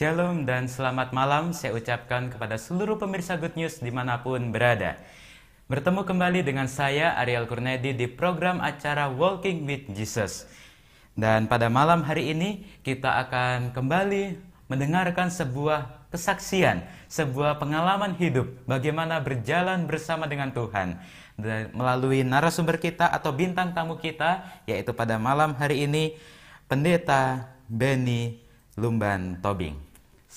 Shalom dan selamat malam saya ucapkan kepada seluruh pemirsa Good News di mana pun berada. Bertemu kembali dengan saya Ariel Kurnedi di program acara Walking with Jesus. Dan pada malam hari ini kita akan kembali mendengarkan sebuah kesaksian, sebuah pengalaman hidup bagaimana berjalan bersama dengan Tuhan. Dan melalui narasumber kita atau bintang tamu kita yaitu pada malam hari ini Pendeta Benny Lumban Tobing.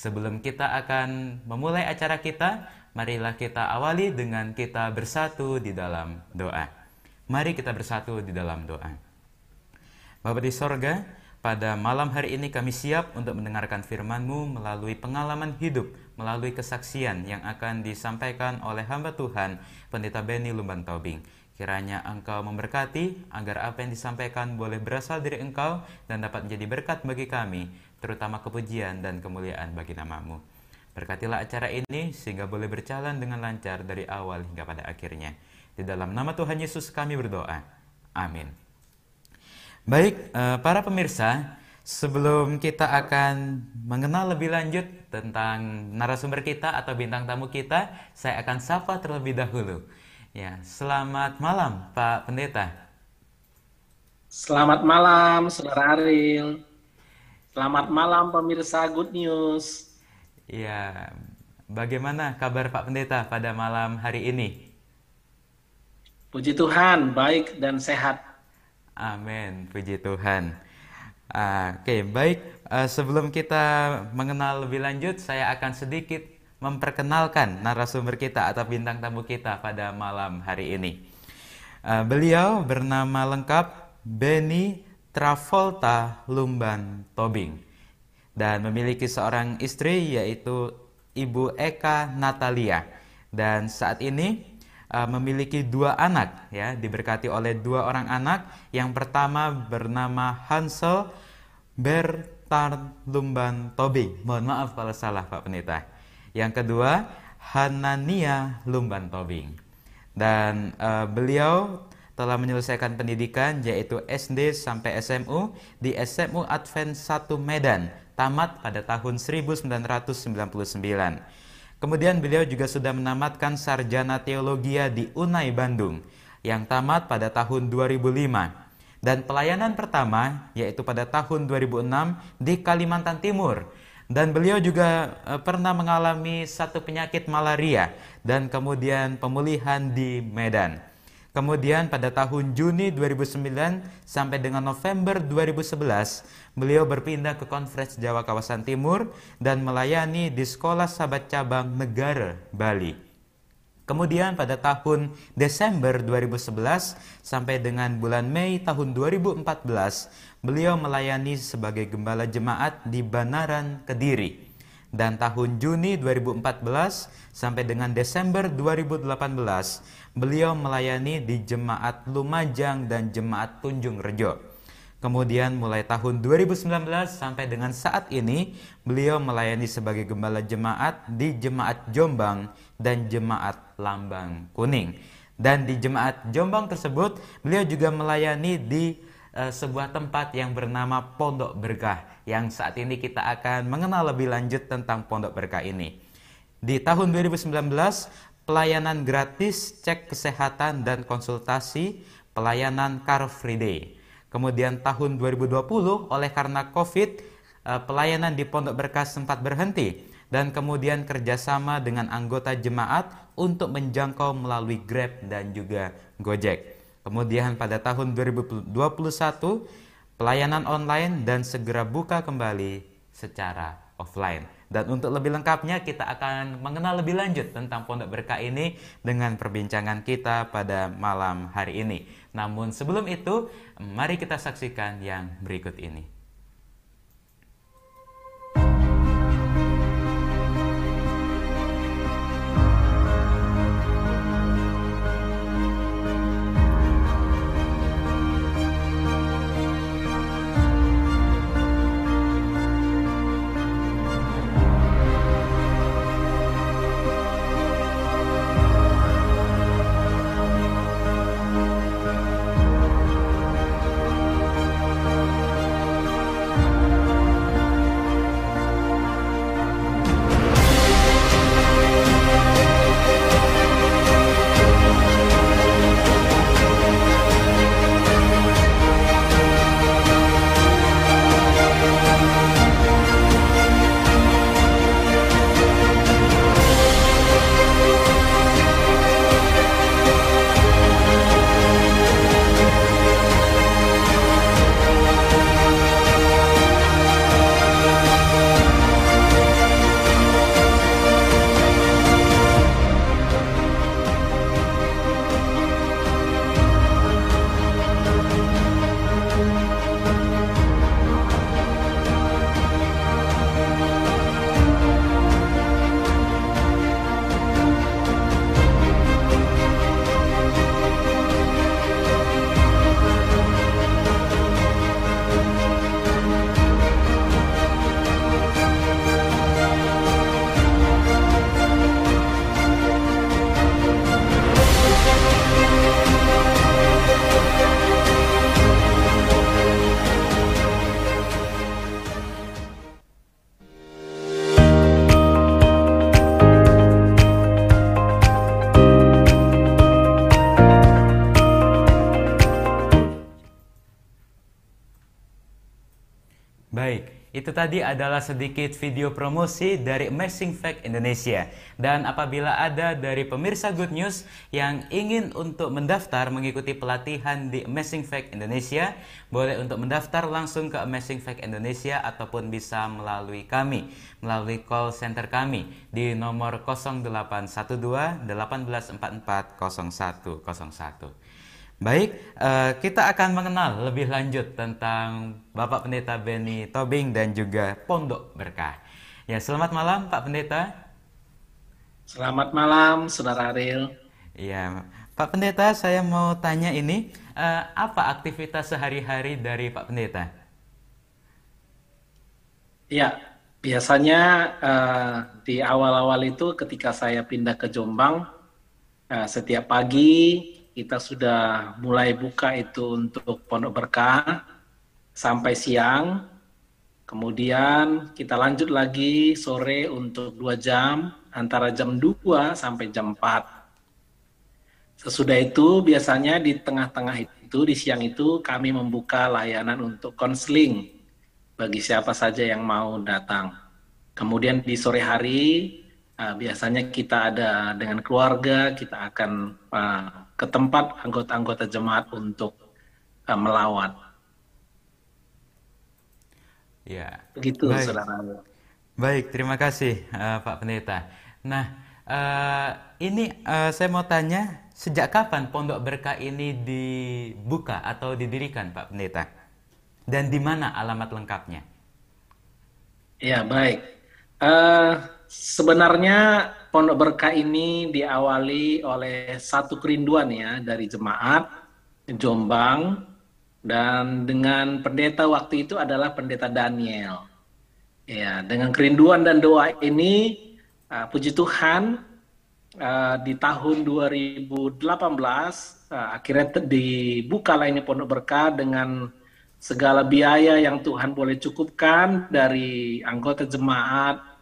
Sebelum kita akan memulai acara kita, marilah kita awali dengan kita bersatu di dalam doa. Mari kita bersatu di dalam doa. Bapa di sorga, pada malam hari ini kami siap untuk mendengarkan firman-Mu melalui pengalaman hidup, melalui kesaksian yang akan disampaikan oleh hamba Tuhan, Pendeta Benny Lumban Tobing. Kiranya Engkau memberkati agar apa yang disampaikan boleh berasal dari Engkau dan dapat menjadi berkat bagi kami, terutama kepujian dan kemuliaan bagi namamu. Berkatilah acara ini sehingga boleh berjalan dengan lancar dari awal hingga pada akhirnya. Di dalam nama Tuhan Yesus kami berdoa. Amin. Baik, eh, para pemirsa, sebelum kita akan mengenal lebih lanjut tentang narasumber kita atau bintang tamu kita, saya akan sapa terlebih dahulu. Ya, selamat malam Pak Pendeta. Selamat malam Saudara Aril. Selamat malam pemirsa Good News. Ya, bagaimana kabar Pak Pendeta pada malam hari ini? Puji Tuhan, baik dan sehat. Amin, puji Tuhan. Uh, Oke, okay, baik. Uh, sebelum kita mengenal lebih lanjut, saya akan sedikit memperkenalkan narasumber kita atau bintang tamu kita pada malam hari ini. Uh, beliau bernama lengkap Benny Travolta Lumban Tobing dan memiliki seorang istri yaitu Ibu Eka Natalia. Dan saat ini uh, memiliki dua anak ya diberkati oleh dua orang anak. Yang pertama bernama Hansel Bertar Lumban Tobing. Mohon maaf kalau salah Pak Penita yang kedua, Hanania Lumban Tobing. Dan uh, beliau telah menyelesaikan pendidikan yaitu SD sampai SMU di SMU Advent 1 Medan, tamat pada tahun 1999. Kemudian beliau juga sudah menamatkan sarjana teologia di UNAI Bandung yang tamat pada tahun 2005 dan pelayanan pertama yaitu pada tahun 2006 di Kalimantan Timur dan beliau juga uh, pernah mengalami satu penyakit malaria dan kemudian pemulihan di Medan. Kemudian pada tahun Juni 2009 sampai dengan November 2011, beliau berpindah ke Konferensi Jawa Kawasan Timur dan melayani di Sekolah Sahabat Cabang Negara Bali. Kemudian pada tahun Desember 2011 sampai dengan bulan Mei tahun 2014, beliau melayani sebagai gembala jemaat di Banaran, Kediri. Dan tahun Juni 2014 sampai dengan Desember 2018, beliau melayani di Jemaat Lumajang dan Jemaat Tunjung Rejo. Kemudian mulai tahun 2019 sampai dengan saat ini beliau melayani sebagai gembala jemaat di Jemaat Jombang dan Jemaat Lambang Kuning. Dan di Jemaat Jombang tersebut beliau juga melayani di uh, sebuah tempat yang bernama Pondok Berkah yang saat ini kita akan mengenal lebih lanjut tentang Pondok Berkah ini. Di tahun 2019 pelayanan gratis cek kesehatan dan konsultasi pelayanan Car Free Day Kemudian tahun 2020 oleh karena COVID eh, pelayanan di Pondok Berkah sempat berhenti dan kemudian kerjasama dengan anggota jemaat untuk menjangkau melalui Grab dan juga Gojek. Kemudian pada tahun 2021 pelayanan online dan segera buka kembali secara offline. Dan untuk lebih lengkapnya kita akan mengenal lebih lanjut tentang Pondok Berkah ini dengan perbincangan kita pada malam hari ini. Namun sebelum itu, mari kita saksikan yang berikut ini. Itu tadi adalah sedikit video promosi dari Amazing Fact Indonesia. Dan apabila ada dari pemirsa Good News yang ingin untuk mendaftar mengikuti pelatihan di Amazing Fact Indonesia, boleh untuk mendaftar langsung ke Amazing Fact Indonesia ataupun bisa melalui kami, melalui call center kami di nomor 0812 1844 0101. Baik, uh, kita akan mengenal lebih lanjut tentang Bapak Pendeta Benny Tobing dan juga Pondok Berkah. Ya, selamat malam Pak Pendeta. Selamat malam, Saudara Ariel. Ya, Pak Pendeta, saya mau tanya ini, uh, apa aktivitas sehari-hari dari Pak Pendeta? Ya, biasanya uh, di awal-awal itu ketika saya pindah ke Jombang, uh, setiap pagi kita sudah mulai buka itu untuk pondok berkah sampai siang. Kemudian kita lanjut lagi sore untuk dua jam antara jam 2 sampai jam 4. Sesudah itu biasanya di tengah-tengah itu di siang itu kami membuka layanan untuk konseling bagi siapa saja yang mau datang. Kemudian di sore hari uh, biasanya kita ada dengan keluarga kita akan uh, ke tempat anggota-anggota jemaat untuk uh, melawat. Ya. Begitu, Baik. saudara. Baik, terima kasih uh, Pak Pendeta. Nah, uh, ini uh, saya mau tanya, sejak kapan Pondok Berkah ini dibuka atau didirikan, Pak Pendeta? Dan di mana alamat lengkapnya? Ya, baik. Uh, sebenarnya Pondok Berkah ini diawali oleh satu kerinduan ya dari jemaat Jombang dan dengan pendeta waktu itu adalah pendeta Daniel. Ya, dengan kerinduan dan doa ini uh, puji Tuhan uh, di tahun 2018 uh, akhirnya dibuka ini Pondok Berkah dengan segala biaya yang Tuhan boleh cukupkan dari anggota jemaat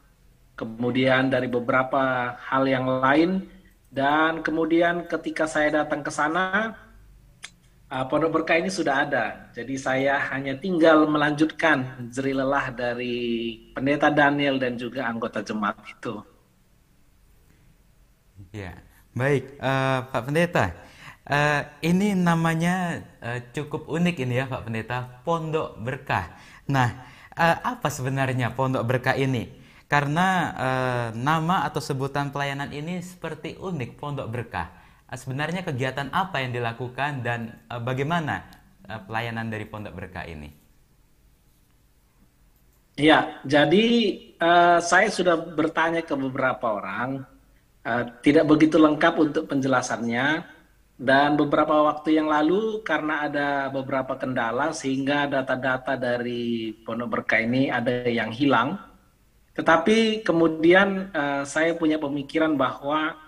kemudian dari beberapa hal yang lain dan kemudian ketika saya datang ke sana uh, Pondok Berkah ini sudah ada. Jadi saya hanya tinggal melanjutkan jeri lelah dari pendeta Daniel dan juga anggota jemaat itu. Ya, baik uh, Pak Pendeta. Uh, ini namanya uh, cukup unik ini ya Pak Pendeta, Pondok Berkah. Nah, uh, apa sebenarnya Pondok Berkah ini? Karena uh, nama atau sebutan pelayanan ini seperti unik Pondok Berkah. Uh, sebenarnya kegiatan apa yang dilakukan dan uh, bagaimana pelayanan dari Pondok Berkah ini? Ya, jadi saya sudah bertanya ke beberapa orang, tidak begitu lengkap untuk penjelasannya, dan beberapa waktu yang lalu karena ada beberapa kendala sehingga data-data dari Pondok Berkah ini ada yang hilang tetapi kemudian uh, saya punya pemikiran bahwa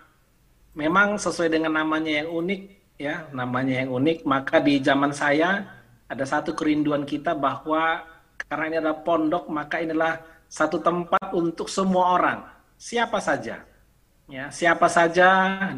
memang sesuai dengan namanya yang unik ya, namanya yang unik, maka di zaman saya ada satu kerinduan kita bahwa karena ini adalah pondok, maka inilah satu tempat untuk semua orang, siapa saja. Ya, siapa saja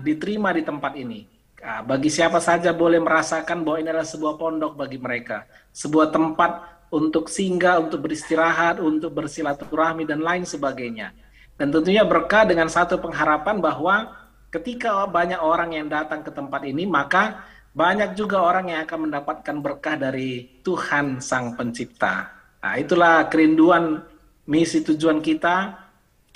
diterima di tempat ini. Nah, bagi siapa saja boleh merasakan bahwa ini adalah sebuah pondok bagi mereka, sebuah tempat untuk singgah, untuk beristirahat, untuk bersilaturahmi dan lain sebagainya. Dan tentunya berkah dengan satu pengharapan bahwa ketika banyak orang yang datang ke tempat ini, maka banyak juga orang yang akan mendapatkan berkah dari Tuhan Sang Pencipta. Nah, itulah kerinduan misi tujuan kita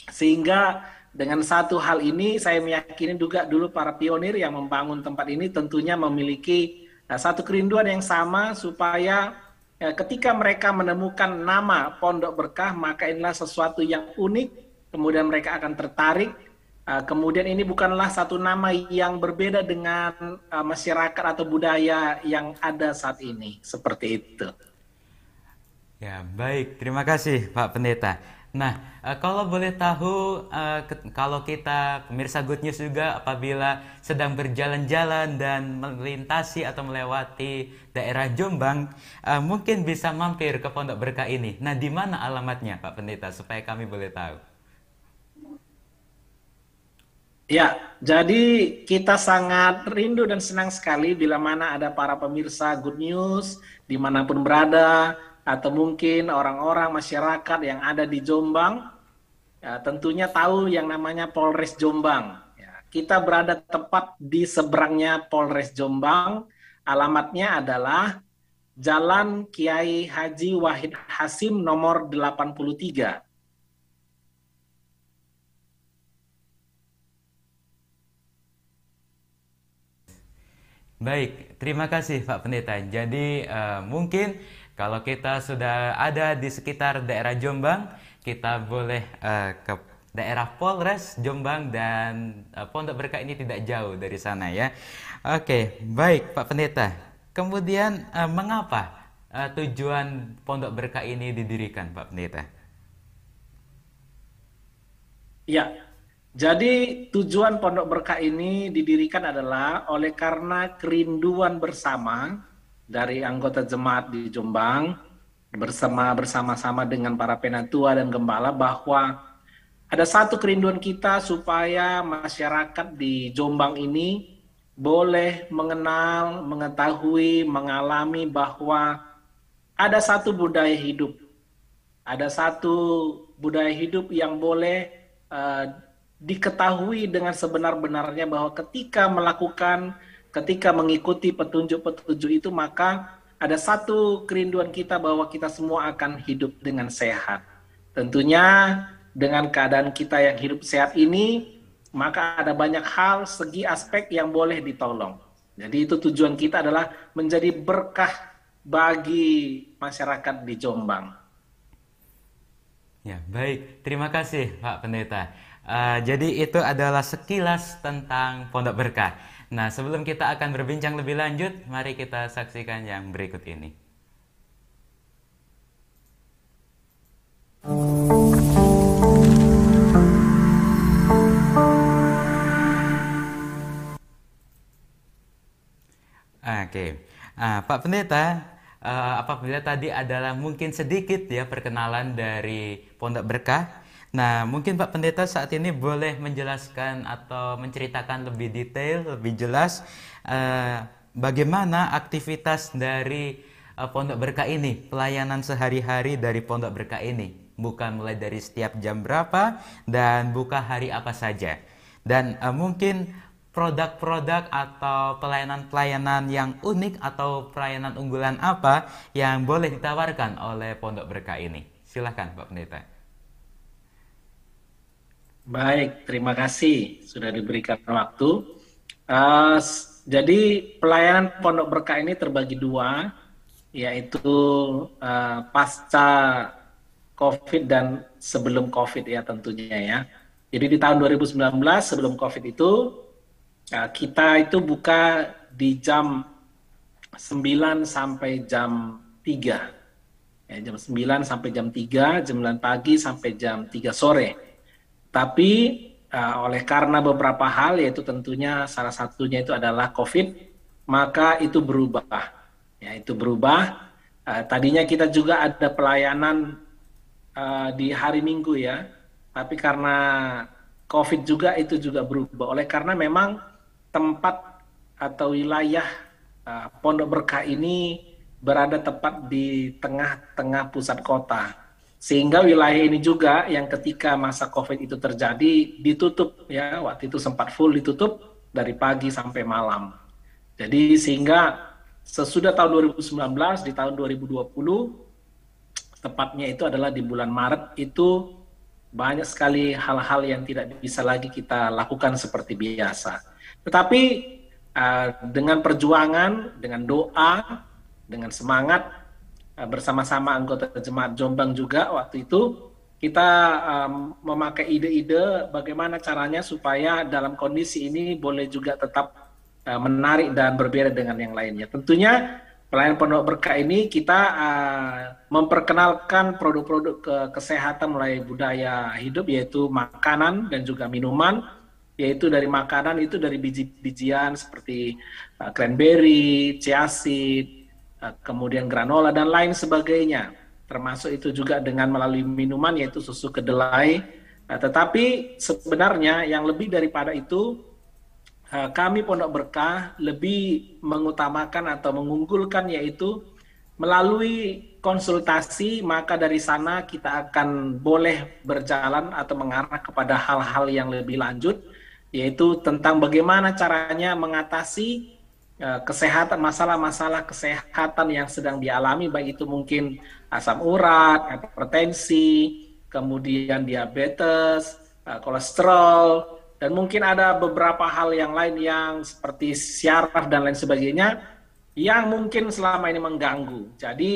sehingga dengan satu hal ini saya meyakini juga dulu para pionir yang membangun tempat ini tentunya memiliki nah, satu kerinduan yang sama supaya Ya, ketika mereka menemukan nama Pondok Berkah, maka inilah sesuatu yang unik, kemudian mereka akan tertarik. Uh, kemudian ini bukanlah satu nama yang berbeda dengan uh, masyarakat atau budaya yang ada saat ini, seperti itu. Ya, baik. Terima kasih Pak Pendeta. Nah, uh, kalau boleh tahu, uh, kalau kita pemirsa Good News juga apabila sedang berjalan-jalan dan melintasi atau melewati daerah Jombang, uh, mungkin bisa mampir ke Pondok Berkah ini. Nah, di mana alamatnya, Pak Pendeta, supaya kami boleh tahu? Ya, jadi kita sangat rindu dan senang sekali bila mana ada para pemirsa Good News di mana pun berada, atau mungkin orang-orang masyarakat yang ada di Jombang ya, tentunya tahu yang namanya Polres Jombang. Ya, kita berada tepat di seberangnya Polres Jombang. Alamatnya adalah Jalan Kiai Haji Wahid Hasim nomor 83. Baik, terima kasih Pak Pendeta. Jadi uh, mungkin kalau kita sudah ada di sekitar daerah Jombang, kita boleh uh, ke daerah Polres Jombang dan uh, Pondok Berkah ini tidak jauh dari sana ya. Oke, baik Pak Pendeta. Kemudian uh, mengapa uh, tujuan Pondok Berkah ini didirikan Pak Pendeta? Ya, jadi tujuan Pondok Berkah ini didirikan adalah oleh karena kerinduan bersama dari anggota jemaat di Jombang bersama bersama-sama dengan para penatua dan gembala bahwa ada satu kerinduan kita supaya masyarakat di Jombang ini boleh mengenal, mengetahui, mengalami bahwa ada satu budaya hidup. Ada satu budaya hidup yang boleh uh, diketahui dengan sebenar-benarnya bahwa ketika melakukan, ketika mengikuti petunjuk-petunjuk itu, maka ada satu kerinduan kita bahwa kita semua akan hidup dengan sehat. Tentunya dengan keadaan kita yang hidup sehat ini, maka ada banyak hal, segi aspek yang boleh ditolong. Jadi itu tujuan kita adalah menjadi berkah bagi masyarakat di Jombang. Ya, baik. Terima kasih Pak Pendeta. Uh, jadi itu adalah sekilas tentang Pondok Berkah. Nah, sebelum kita akan berbincang lebih lanjut, mari kita saksikan yang berikut ini. Oke, okay. uh, Pak Pendeta, uh, apabila tadi adalah mungkin sedikit ya perkenalan dari Pondok Berkah, Nah, mungkin Pak Pendeta saat ini boleh menjelaskan atau menceritakan lebih detail, lebih jelas uh, bagaimana aktivitas dari uh, Pondok Berkah ini, pelayanan sehari-hari dari Pondok Berkah ini, bukan mulai dari setiap jam berapa dan buka hari apa saja. Dan uh, mungkin produk-produk atau pelayanan-pelayanan yang unik atau pelayanan unggulan apa yang boleh ditawarkan oleh Pondok Berkah ini. Silahkan Pak Pendeta. Baik, terima kasih sudah diberikan waktu. Uh, jadi pelayanan Pondok Berkah ini terbagi dua, yaitu uh, pasca COVID dan sebelum COVID ya tentunya ya. Jadi di tahun 2019 sebelum COVID itu uh, kita itu buka di jam 9 sampai jam 3. Ya, jam 9 sampai jam 3, jam 9 pagi sampai jam 3 sore. Tapi uh, oleh karena beberapa hal yaitu tentunya salah satunya itu adalah COVID, maka itu berubah. Ya, itu berubah. Uh, tadinya kita juga ada pelayanan uh, di hari Minggu ya, tapi karena COVID juga itu juga berubah. Oleh karena memang tempat atau wilayah uh, Pondok Berkah ini berada tepat di tengah-tengah pusat kota sehingga wilayah ini juga yang ketika masa COVID itu terjadi ditutup ya, waktu itu sempat full ditutup dari pagi sampai malam. Jadi sehingga sesudah tahun 2019 di tahun 2020 tepatnya itu adalah di bulan Maret itu banyak sekali hal-hal yang tidak bisa lagi kita lakukan seperti biasa. Tetapi uh, dengan perjuangan, dengan doa, dengan semangat Eh, bersama-sama anggota jemaat Jombang juga waktu itu kita um, memakai ide-ide bagaimana caranya supaya dalam kondisi ini boleh juga tetap uh, menarik dan berbeda dengan yang lainnya. Tentunya pelayanan pondok berkah ini kita uh, memperkenalkan produk-produk ke kesehatan mulai budaya hidup yaitu makanan dan juga minuman yaitu dari makanan itu dari biji-bijian seperti uh, cranberry, chia seed, Eh, kemudian granola dan lain sebagainya. Termasuk itu juga dengan melalui minuman yaitu susu kedelai. Nah, tetapi sebenarnya yang lebih daripada itu eh, kami Pondok Berkah lebih mengutamakan atau mengunggulkan yaitu melalui konsultasi, maka dari sana kita akan boleh berjalan atau mengarah kepada hal-hal yang lebih lanjut, yaitu tentang bagaimana caranya mengatasi kesehatan, masalah-masalah kesehatan yang sedang dialami, baik itu mungkin asam urat, hipertensi, kemudian diabetes, uh, kolesterol, dan mungkin ada beberapa hal yang lain yang seperti syaraf dan lain sebagainya yang mungkin selama ini mengganggu. Jadi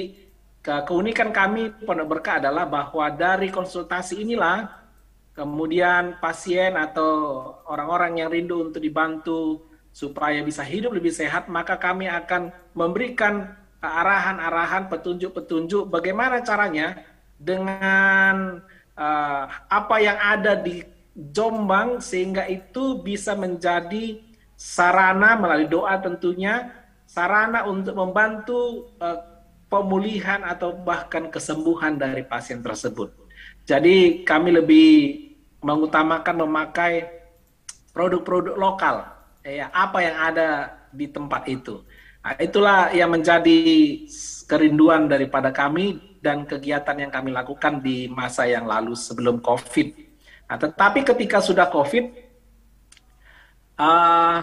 keunikan kami Pondok Berkah adalah bahwa dari konsultasi inilah kemudian pasien atau orang-orang yang rindu untuk dibantu supaya bisa hidup lebih sehat, maka kami akan memberikan arahan-arahan, petunjuk-petunjuk bagaimana caranya dengan uh, apa yang ada di Jombang sehingga itu bisa menjadi sarana melalui doa tentunya sarana untuk membantu uh, pemulihan atau bahkan kesembuhan dari pasien tersebut. Jadi kami lebih mengutamakan memakai produk-produk lokal, ya apa yang ada di tempat itu. Nah, itulah yang menjadi kerinduan daripada kami dan kegiatan yang kami lakukan di masa yang lalu sebelum COVID. Nah, tetapi ketika sudah COVID, uh,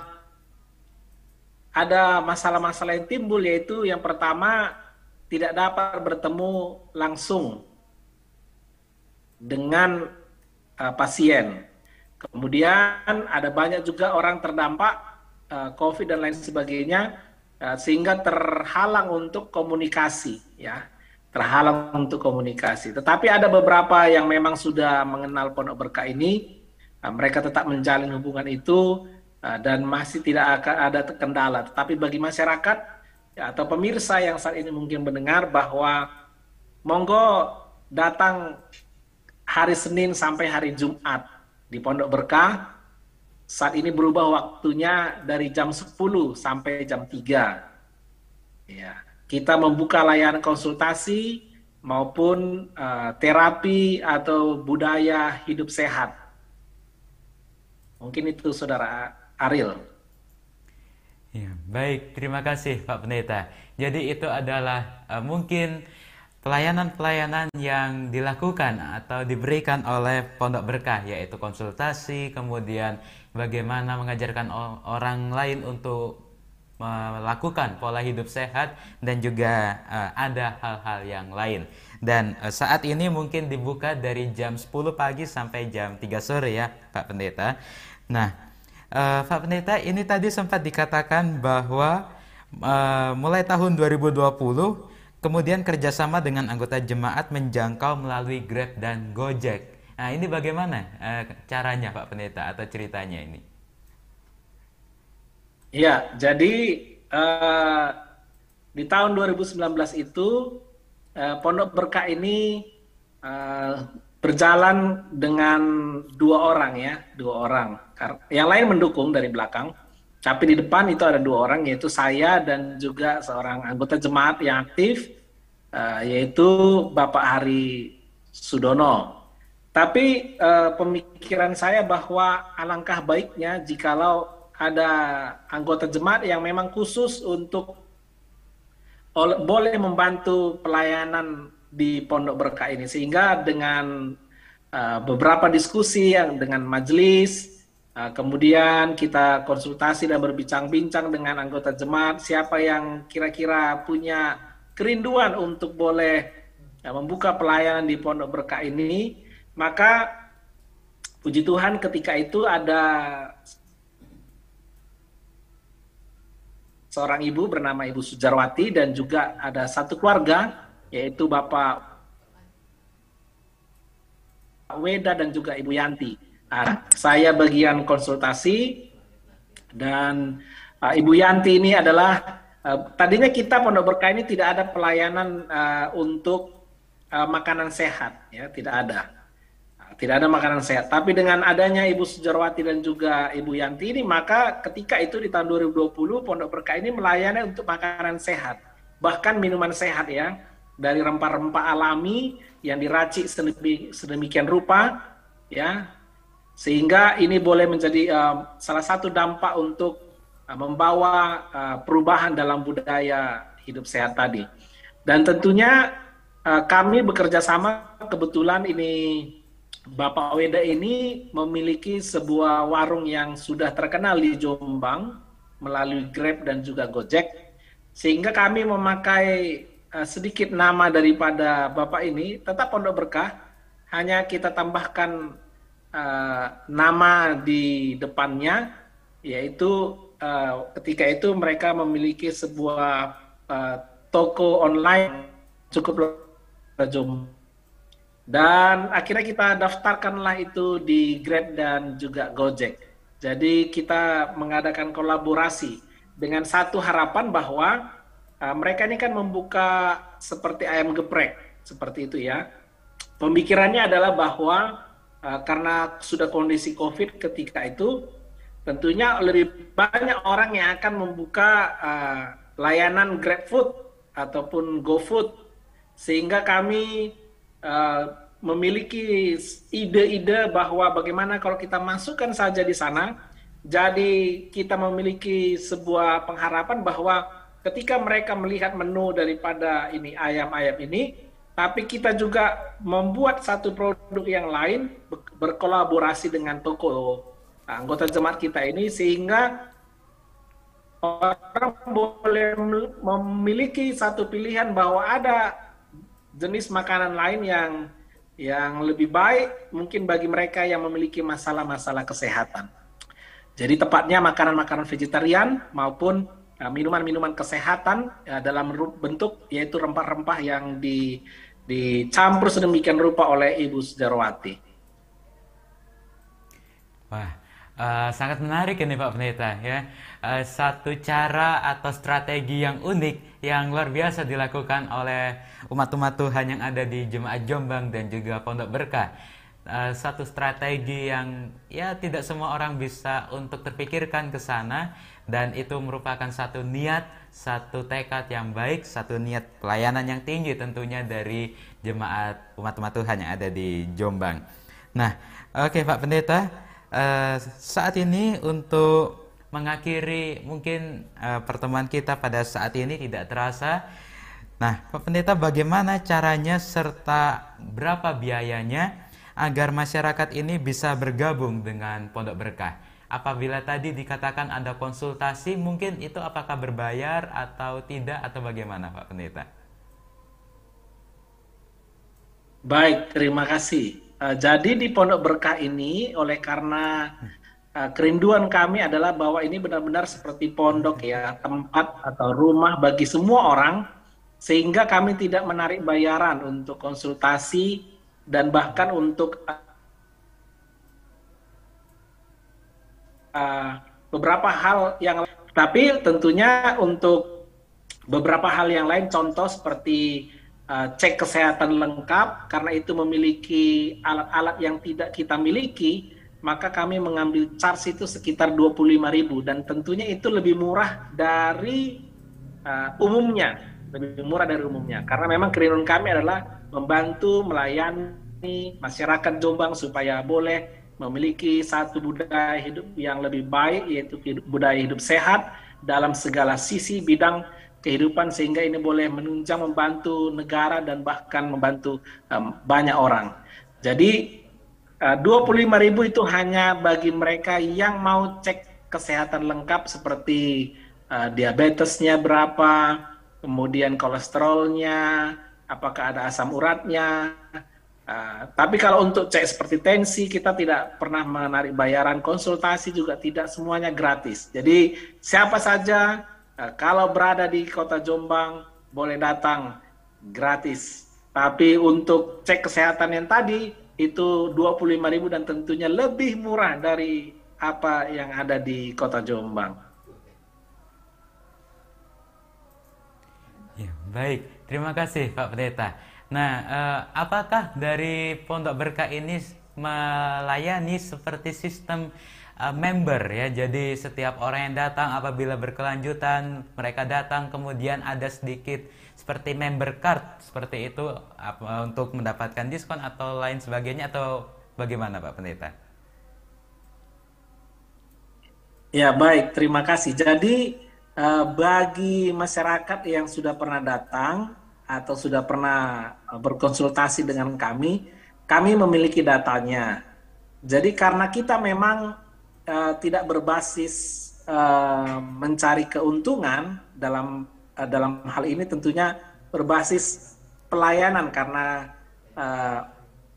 ada masalah-masalah yang timbul yaitu yang pertama tidak dapat bertemu langsung dengan uh, pasien. Kemudian ada banyak juga orang terdampak uh, COVID dan lain sebagainya uh, sehingga terhalang untuk komunikasi ya. Terhalang untuk komunikasi. Tetapi ada beberapa yang memang sudah mengenal Pondok Berkah ini, uh, mereka tetap menjalin hubungan itu Ah, dan masih tidak akan ada kendala. Tetapi bagi masyarakat ya, atau pemirsa yang saat ini mungkin mendengar bahwa monggo datang hari Senin sampai hari Jumat di Pondok Berkah. Saat ini berubah waktunya dari jam 10 sampai jam 3. Ya, kita membuka layanan konsultasi maupun uh, terapi atau budaya hidup sehat. Mungkin itu saudara Ariel. Ya, baik, terima kasih Pak Pendeta. Jadi itu adalah uh, mungkin pelayanan-pelayanan yang dilakukan atau diberikan oleh Pondok Berkah yaitu konsultasi, kemudian bagaimana mengajarkan orang lain untuk melakukan pola hidup sehat dan juga uh, ada hal-hal yang lain. Dan uh, saat ini mungkin dibuka dari jam 10 pagi sampai jam 3 sore ya, Pak Pendeta. Nah, Uh, Pak Pendeta, ini tadi sempat dikatakan bahwa uh, mulai tahun 2020 kemudian kerjasama dengan anggota jemaat menjangkau melalui Grab dan Gojek. Nah ini bagaimana uh, caranya Pak Pendeta atau ceritanya ini? Ya, jadi uh, di tahun 2019 itu uh, Pondok Berkah ini uh, berjalan dengan dua orang ya, dua orang. Yang lain mendukung dari belakang, tapi di depan itu ada dua orang yaitu saya dan juga seorang anggota jemaat yang aktif uh, yaitu Bapak Hari Sudono. Tapi uh, pemikiran saya bahwa alangkah baiknya jikalau ada anggota jemaat yang memang khusus untuk boleh membantu pelayanan di Pondok Berkah ini sehingga dengan uh, beberapa diskusi yang dengan majelis uh, kemudian kita konsultasi dan berbincang-bincang dengan anggota jemaat siapa yang kira-kira punya kerinduan untuk boleh uh, membuka pelayanan di Pondok Berkah ini maka puji Tuhan ketika itu ada seorang ibu bernama Ibu Sujarwati dan juga ada satu keluarga yaitu Bapak Weda dan juga Ibu Yanti. Nah, saya bagian konsultasi dan uh, Ibu Yanti ini adalah uh, tadinya kita Pondok Berkah ini tidak ada pelayanan uh, untuk uh, makanan sehat, ya tidak ada, tidak ada makanan sehat. Tapi dengan adanya Ibu Sujarwati dan juga Ibu Yanti ini, maka ketika itu di tahun 2020 Pondok Berkah ini melayani untuk makanan sehat, bahkan minuman sehat ya dari rempah-rempah alami yang diracik sedemikian rupa ya sehingga ini boleh menjadi uh, salah satu dampak untuk uh, membawa uh, perubahan dalam budaya hidup sehat tadi. Dan tentunya uh, kami bekerja sama kebetulan ini Bapak Weda ini memiliki sebuah warung yang sudah terkenal di Jombang melalui Grab dan juga Gojek. Sehingga kami memakai uh, sedikit nama daripada Bapak ini tetap Pondok Berkah. Hanya kita tambahkan uh, nama di depannya yaitu uh, ketika itu mereka memiliki sebuah uh, toko online cukup jom dan akhirnya kita daftarkanlah itu di Grab dan juga Gojek. Jadi kita mengadakan kolaborasi dengan satu harapan bahwa uh, mereka ini kan membuka seperti ayam geprek seperti itu ya. Pemikirannya adalah bahwa uh, karena sudah kondisi COVID ketika itu tentunya lebih banyak orang yang akan membuka uh, layanan GrabFood ataupun GoFood sehingga kami uh, memiliki ide-ide bahwa bagaimana kalau kita masukkan saja di sana jadi kita memiliki sebuah pengharapan bahwa ketika mereka melihat menu daripada ini ayam-ayam ini tapi kita juga membuat satu produk yang lain berkolaborasi dengan toko anggota jemaat kita ini sehingga orang boleh memiliki satu pilihan bahwa ada jenis makanan lain yang yang lebih baik mungkin bagi mereka yang memiliki masalah-masalah kesehatan. Jadi tepatnya makanan-makanan vegetarian maupun minuman-minuman kesehatan uh, dalam bentuk yaitu rempah-rempah yang di, dicampur sedemikian rupa oleh Ibu Sejarwati. Wah, Uh, sangat menarik ini Pak Pendeta ya. Uh, satu cara atau strategi yang unik yang luar biasa dilakukan oleh umat-umat Tuhan yang ada di Jemaat Jombang dan juga Pondok Berkah. Uh, satu strategi yang ya tidak semua orang bisa untuk terpikirkan ke sana dan itu merupakan satu niat, satu tekad yang baik, satu niat pelayanan yang tinggi tentunya dari jemaat umat-umat Tuhan yang ada di Jombang. Nah, oke okay, Pak Pendeta, uh, saat ini untuk mengakhiri mungkin uh, pertemuan kita pada saat ini tidak terasa. Nah, Pak Pendeta bagaimana caranya serta berapa biayanya agar masyarakat ini bisa bergabung dengan Pondok Berkah? Apabila tadi dikatakan ada konsultasi, mungkin itu apakah berbayar atau tidak atau bagaimana Pak Pendeta? Baik, terima kasih. Uh, jadi di Pondok Berkah ini oleh karena uh, kerinduan kami adalah bahwa ini benar-benar seperti pondok ya, tempat atau rumah bagi semua orang sehingga kami tidak menarik bayaran untuk konsultasi dan bahkan untuk uh, beberapa hal yang tapi tentunya untuk beberapa hal yang lain contoh seperti Eh, cek kesehatan lengkap karena itu memiliki alat-alat yang tidak kita miliki maka kami mengambil charge itu sekitar 25.000 dan tentunya itu lebih murah dari uh, umumnya. Lebih murah dari umumnya. Karena memang kerinduan kami adalah membantu melayani masyarakat Jombang supaya boleh memiliki satu budaya hidup yang lebih baik yaitu budaya hidup sehat dalam segala sisi bidang kehidupan sehingga ini boleh menunjang membantu negara dan bahkan membantu um, banyak orang. Jadi uh, 25.000 itu hanya bagi mereka yang mau cek kesehatan lengkap seperti uh, diabetesnya berapa, kemudian kolesterolnya, apakah ada asam uratnya. Uh, tapi kalau untuk cek seperti tensi kita tidak pernah menarik bayaran, konsultasi juga tidak semuanya gratis. Jadi siapa saja Eh, kalau berada di kota Jombang boleh datang gratis. Tapi untuk cek kesehatan yang tadi itu 25.000 dan tentunya lebih murah dari apa yang ada di kota Jombang. Ya, baik, terima kasih Pak Pendeta. Nah, eh, apakah dari Pondok Berkah ini melayani seperti sistem uh, member ya. Jadi setiap orang yang datang apabila berkelanjutan mereka datang kemudian ada sedikit seperti member card seperti itu apa, untuk mendapatkan diskon atau lain sebagainya atau bagaimana Pak Pendeta? Ya baik, terima kasih. Jadi uh, bagi masyarakat yang sudah pernah datang atau sudah pernah berkonsultasi dengan kami, kami memiliki datanya. Jadi karena kita memang uh, tidak berbasis uh, mencari keuntungan dalam uh, dalam hal ini tentunya berbasis pelayanan karena uh,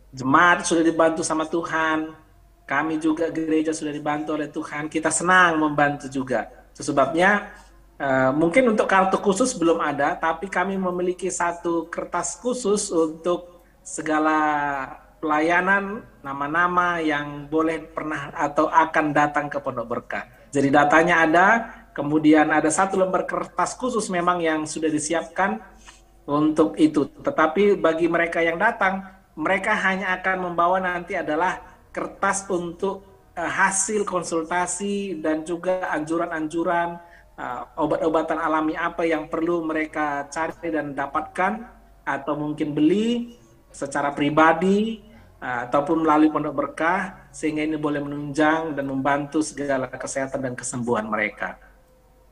jemaat sudah dibantu sama Tuhan, kami juga gereja sudah dibantu oleh Tuhan, kita senang membantu juga. Sebabnya uh, mungkin untuk kartu khusus belum ada, tapi kami memiliki satu kertas khusus untuk segala pelayanan nama-nama yang boleh pernah atau akan datang ke Pondok Berkah. Jadi datanya ada, kemudian ada satu lembar kertas khusus memang yang sudah disiapkan untuk itu. Tetapi bagi mereka yang datang, mereka hanya akan membawa nanti adalah kertas untuk uh, hasil konsultasi dan juga anjuran-anjuran uh, obat-obatan alami apa yang perlu mereka cari dan dapatkan atau mungkin beli secara pribadi Ah, ataupun melalui pondok berkah sehingga ini boleh menunjang dan membantu segala kesehatan dan kesembuhan mereka.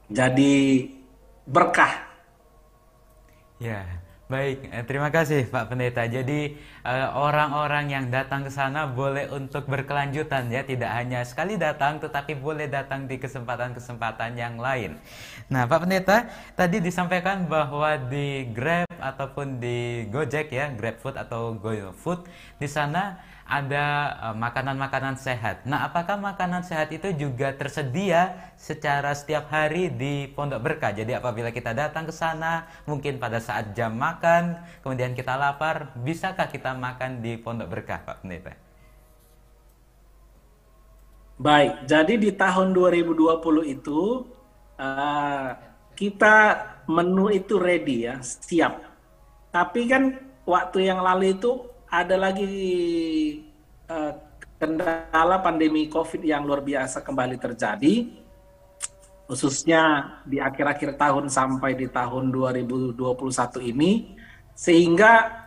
Jadi berkah. Ya, Baik, eh, terima kasih Pak Pendeta. Jadi eh, orang-orang yang datang ke sana boleh untuk berkelanjutan ya, tidak hanya sekali datang tetapi boleh datang di kesempatan-kesempatan yang lain. Nah, Pak Pendeta, tadi disampaikan bahwa di Grab ataupun di Gojek ya, GrabFood atau GoFood di sana ada eh, makanan-makanan uh, sehat. Nah, apakah makanan sehat itu juga tersedia secara setiap hari di Pondok Berkah? Jadi apabila kita datang ke sana, mungkin pada saat jam makan, kemudian kita lapar, bisakah kita makan di Pondok Berkah, Pak Pendeta? Baik, jadi di tahun 2020 itu uh, kita menu itu ready ya, siap. Tapi kan waktu yang lalu itu ada lagi uh, kendala pandemi COVID yang luar biasa kembali terjadi, khususnya di akhir-akhir tahun sampai di tahun 2021 ini, sehingga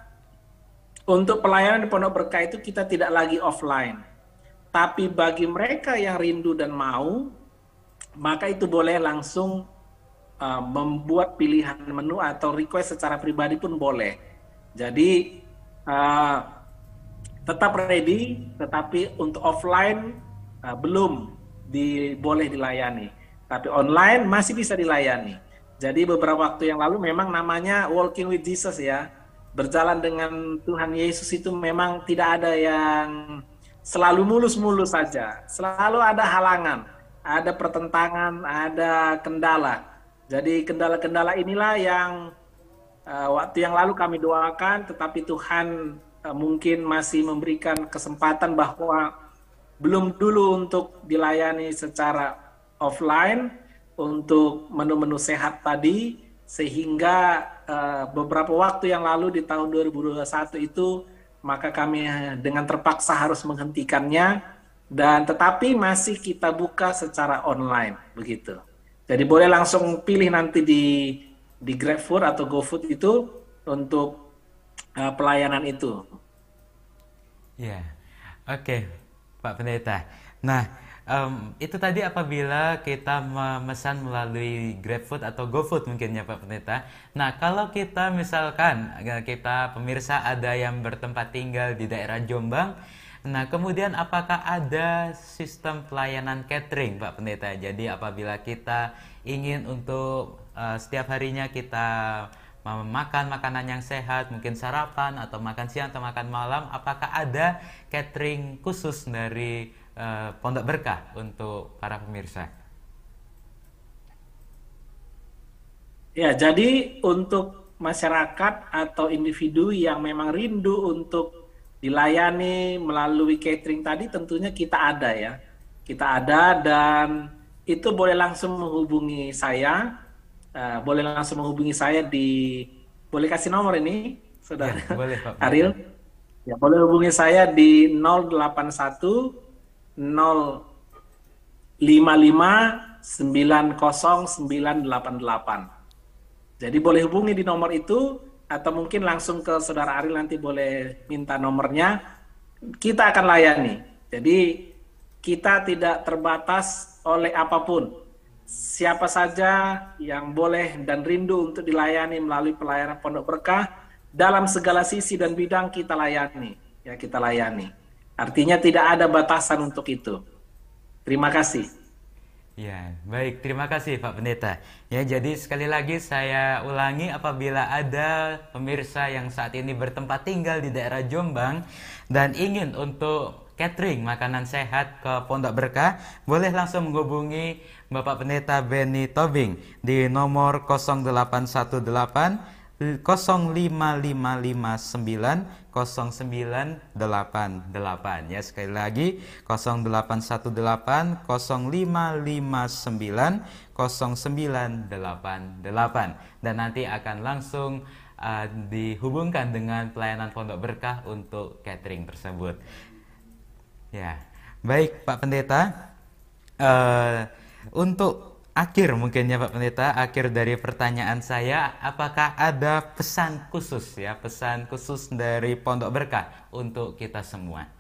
untuk pelayanan di Pondok Berkah itu kita tidak lagi offline. Tapi bagi mereka yang rindu dan mau, maka itu boleh langsung uh, membuat pilihan menu atau request secara pribadi pun boleh. Jadi uh, tetap ready, tetapi untuk offline uh, belum di, boleh dilayani. Tapi online masih bisa dilayani. Jadi beberapa waktu yang lalu memang namanya walking with Jesus ya. Berjalan dengan Tuhan Yesus itu memang tidak ada yang selalu mulus-mulus saja. Selalu ada halangan, ada pertentangan, ada kendala. Jadi kendala-kendala inilah yang uh, waktu yang lalu kami doakan, tetapi Tuhan uh, mungkin masih memberikan kesempatan bahwa belum dulu untuk dilayani secara offline untuk menu-menu sehat tadi, sehingga uh, beberapa waktu yang lalu di tahun 2021 itu maka kami dengan terpaksa harus menghentikannya dan tetapi masih kita buka secara online begitu. Jadi boleh langsung pilih nanti di di GrabFood atau GoFood itu untuk uh, pelayanan itu. Ya, oke, okay, Pak Pendeta. Nah, um, itu tadi apabila kita memesan melalui GrabFood atau GoFood mungkin ya Pak Pendeta. Nah, kalau kita misalkan kita pemirsa ada yang bertempat tinggal di daerah Jombang, Nah, kemudian apakah ada sistem pelayanan catering, Pak Pendeta? Jadi apabila kita ingin untuk uh, setiap harinya kita makan makanan yang sehat, mungkin sarapan atau makan siang atau makan malam, apakah ada catering khusus dari uh, Pondok Berkah untuk para pemirsa? Ya, jadi untuk masyarakat atau individu yang memang rindu untuk dilayani melalui catering tadi tentunya kita ada ya. Kita ada dan itu boleh langsung menghubungi saya uh, boleh langsung menghubungi saya di boleh kasih nomor ini saudara? Ya, boleh, Pak. Ariel ya boleh hubungi saya di 081 055 90988 jadi boleh hubungi di nomor itu atau mungkin langsung ke saudara Ariel nanti boleh minta nomornya. Kita akan layani. Jadi kita tidak terbatas oleh apa pun siapa saja yang boleh dan rindu untuk dilayani melalui pelayanan Pondok Berkah dalam segala sisi dan bidang kita layani, ya kita layani. Artinya tidak ada batasan untuk itu. Terima kasih. Ya, baik. Terima kasih Pak Pendeta. Ya, jadi sekali lagi saya ulangi apabila ada pemirsa yang saat ini bertempat tinggal di daerah Jombang dan ingin untuk catering makanan sehat ke Pondok Berkah, boleh langsung menghubungi Bapak Pendeta Benny Tobing di nomor 0818 05559 0988 ya sekali lagi 0818 0559 0988 dan nanti akan langsung uh, dihubungkan dengan pelayanan Pondok Berkah untuk catering tersebut. Ya, baik Pak Pendeta. Uh, untuk akhir mungkin ya Pak Pendeta, akhir dari pertanyaan saya, apakah ada pesan khusus ya, pesan khusus dari Pondok Berkah untuk kita semua?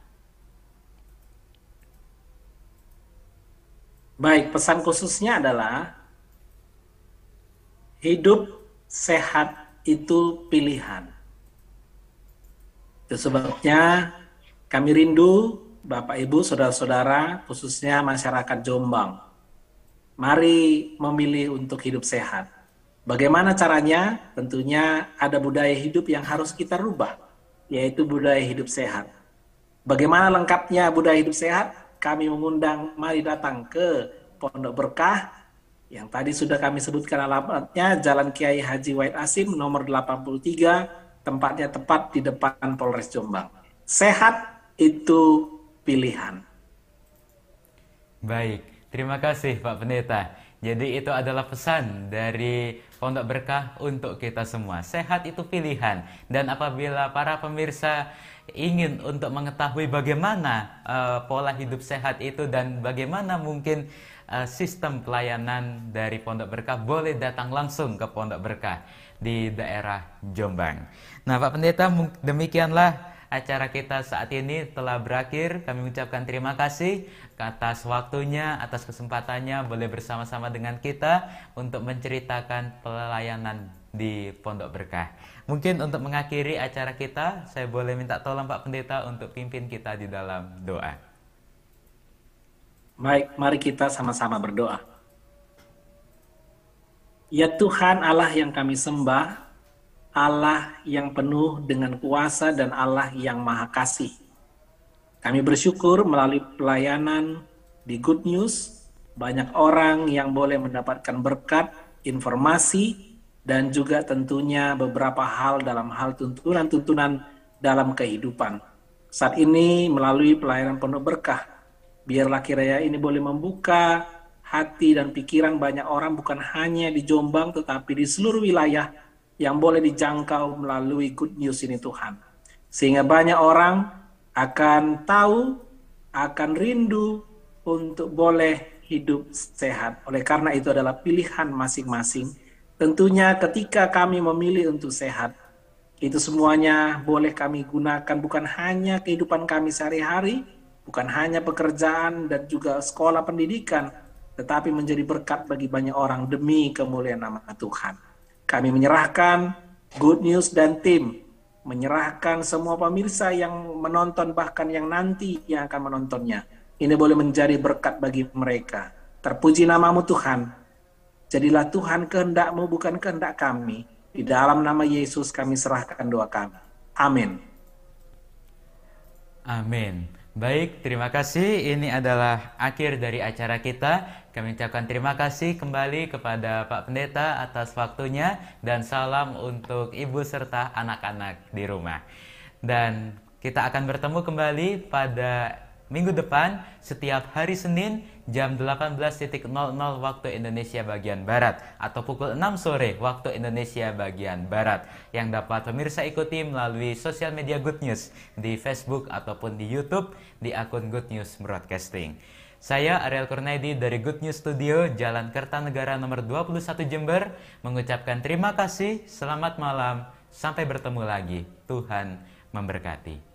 Baik, pesan khususnya adalah hidup sehat itu pilihan. Itu sebabnya kami rindu Bapak Ibu, saudara-saudara, khususnya masyarakat Jombang Mari memilih untuk hidup sehat. Bagaimana caranya? Tentunya ada budaya hidup yang harus kita rubah, yaitu budaya hidup sehat. Bagaimana lengkapnya budaya hidup sehat? Kami mengundang mari datang ke Pondok Berkah yang tadi sudah kami sebutkan alamatnya Jalan Kiai Haji Wahid Asim nomor 83, tempatnya tepat di depan Polres Jombang. Sehat itu pilihan. Baik, Terima kasih Pak Pendeta. Jadi itu adalah pesan dari Pondok Berkah untuk kita semua. Sehat itu pilihan. Dan apabila para pemirsa ingin untuk mengetahui bagaimana uh, pola hidup sehat itu dan bagaimana mungkin uh, sistem pelayanan dari Pondok Berkah, boleh datang langsung ke Pondok Berkah di daerah Jombang. Nah, Pak Pendeta, demikianlah acara kita saat ini telah berakhir. Kami mengucapkan terima kasih atas waktunya, atas kesempatannya boleh bersama-sama dengan kita untuk menceritakan pelayanan di Pondok Berkah. Mungkin untuk mengakhiri acara kita, saya boleh minta tolong Pak Pendeta untuk pimpin kita di dalam doa. Baik, mari kita sama-sama berdoa. Ya Tuhan Allah yang kami sembah, Allah yang penuh dengan kuasa dan Allah yang maha kasih. Kami bersyukur melalui pelayanan di Good News, banyak orang yang boleh mendapatkan berkat, informasi, dan juga tentunya beberapa hal dalam hal tuntunan-tuntunan dalam kehidupan. Saat ini melalui pelayanan penuh berkah, biarlah kiranya ini boleh membuka hati dan pikiran banyak orang bukan hanya di Jombang tetapi di seluruh wilayah yang boleh dijangkau melalui good news ini Tuhan. Sehingga banyak orang akan tahu, akan rindu untuk boleh hidup sehat. Oleh karena itu adalah pilihan masing-masing. Tentunya ketika kami memilih untuk sehat, itu semuanya boleh kami gunakan bukan hanya kehidupan kami sehari-hari, bukan hanya pekerjaan dan juga sekolah pendidikan, tetapi menjadi berkat bagi banyak orang demi kemuliaan nama Tuhan. Kami menyerahkan Good News dan tim menyerahkan semua pemirsa yang menonton bahkan yang nanti yang akan menontonnya. Ini boleh menjadi berkat bagi mereka. Terpuji namamu Tuhan. Jadilah Tuhan kehendakmu bukan kehendak kami. Di dalam nama Yesus kami serahkan doa kami. Amin. Amin. Baik, terima kasih. Ini adalah akhir dari acara kita. Kami ucapkan terima kasih kembali kepada Pak Pendeta atas waktunya dan salam untuk ibu serta anak-anak di rumah. Dan kita akan bertemu kembali pada minggu depan setiap hari Senin jam 18.00 waktu Indonesia bagian Barat atau pukul 6 sore waktu Indonesia bagian Barat yang dapat pemirsa ikuti melalui sosial media Good News di Facebook ataupun di YouTube di akun Good News Broadcasting. Saya Ariel Kurnaidi dari Good News Studio Jalan Kertanegara nomor 21 Jember mengucapkan terima kasih, selamat malam, sampai bertemu lagi. Tuhan memberkati.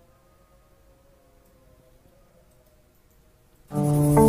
Oh.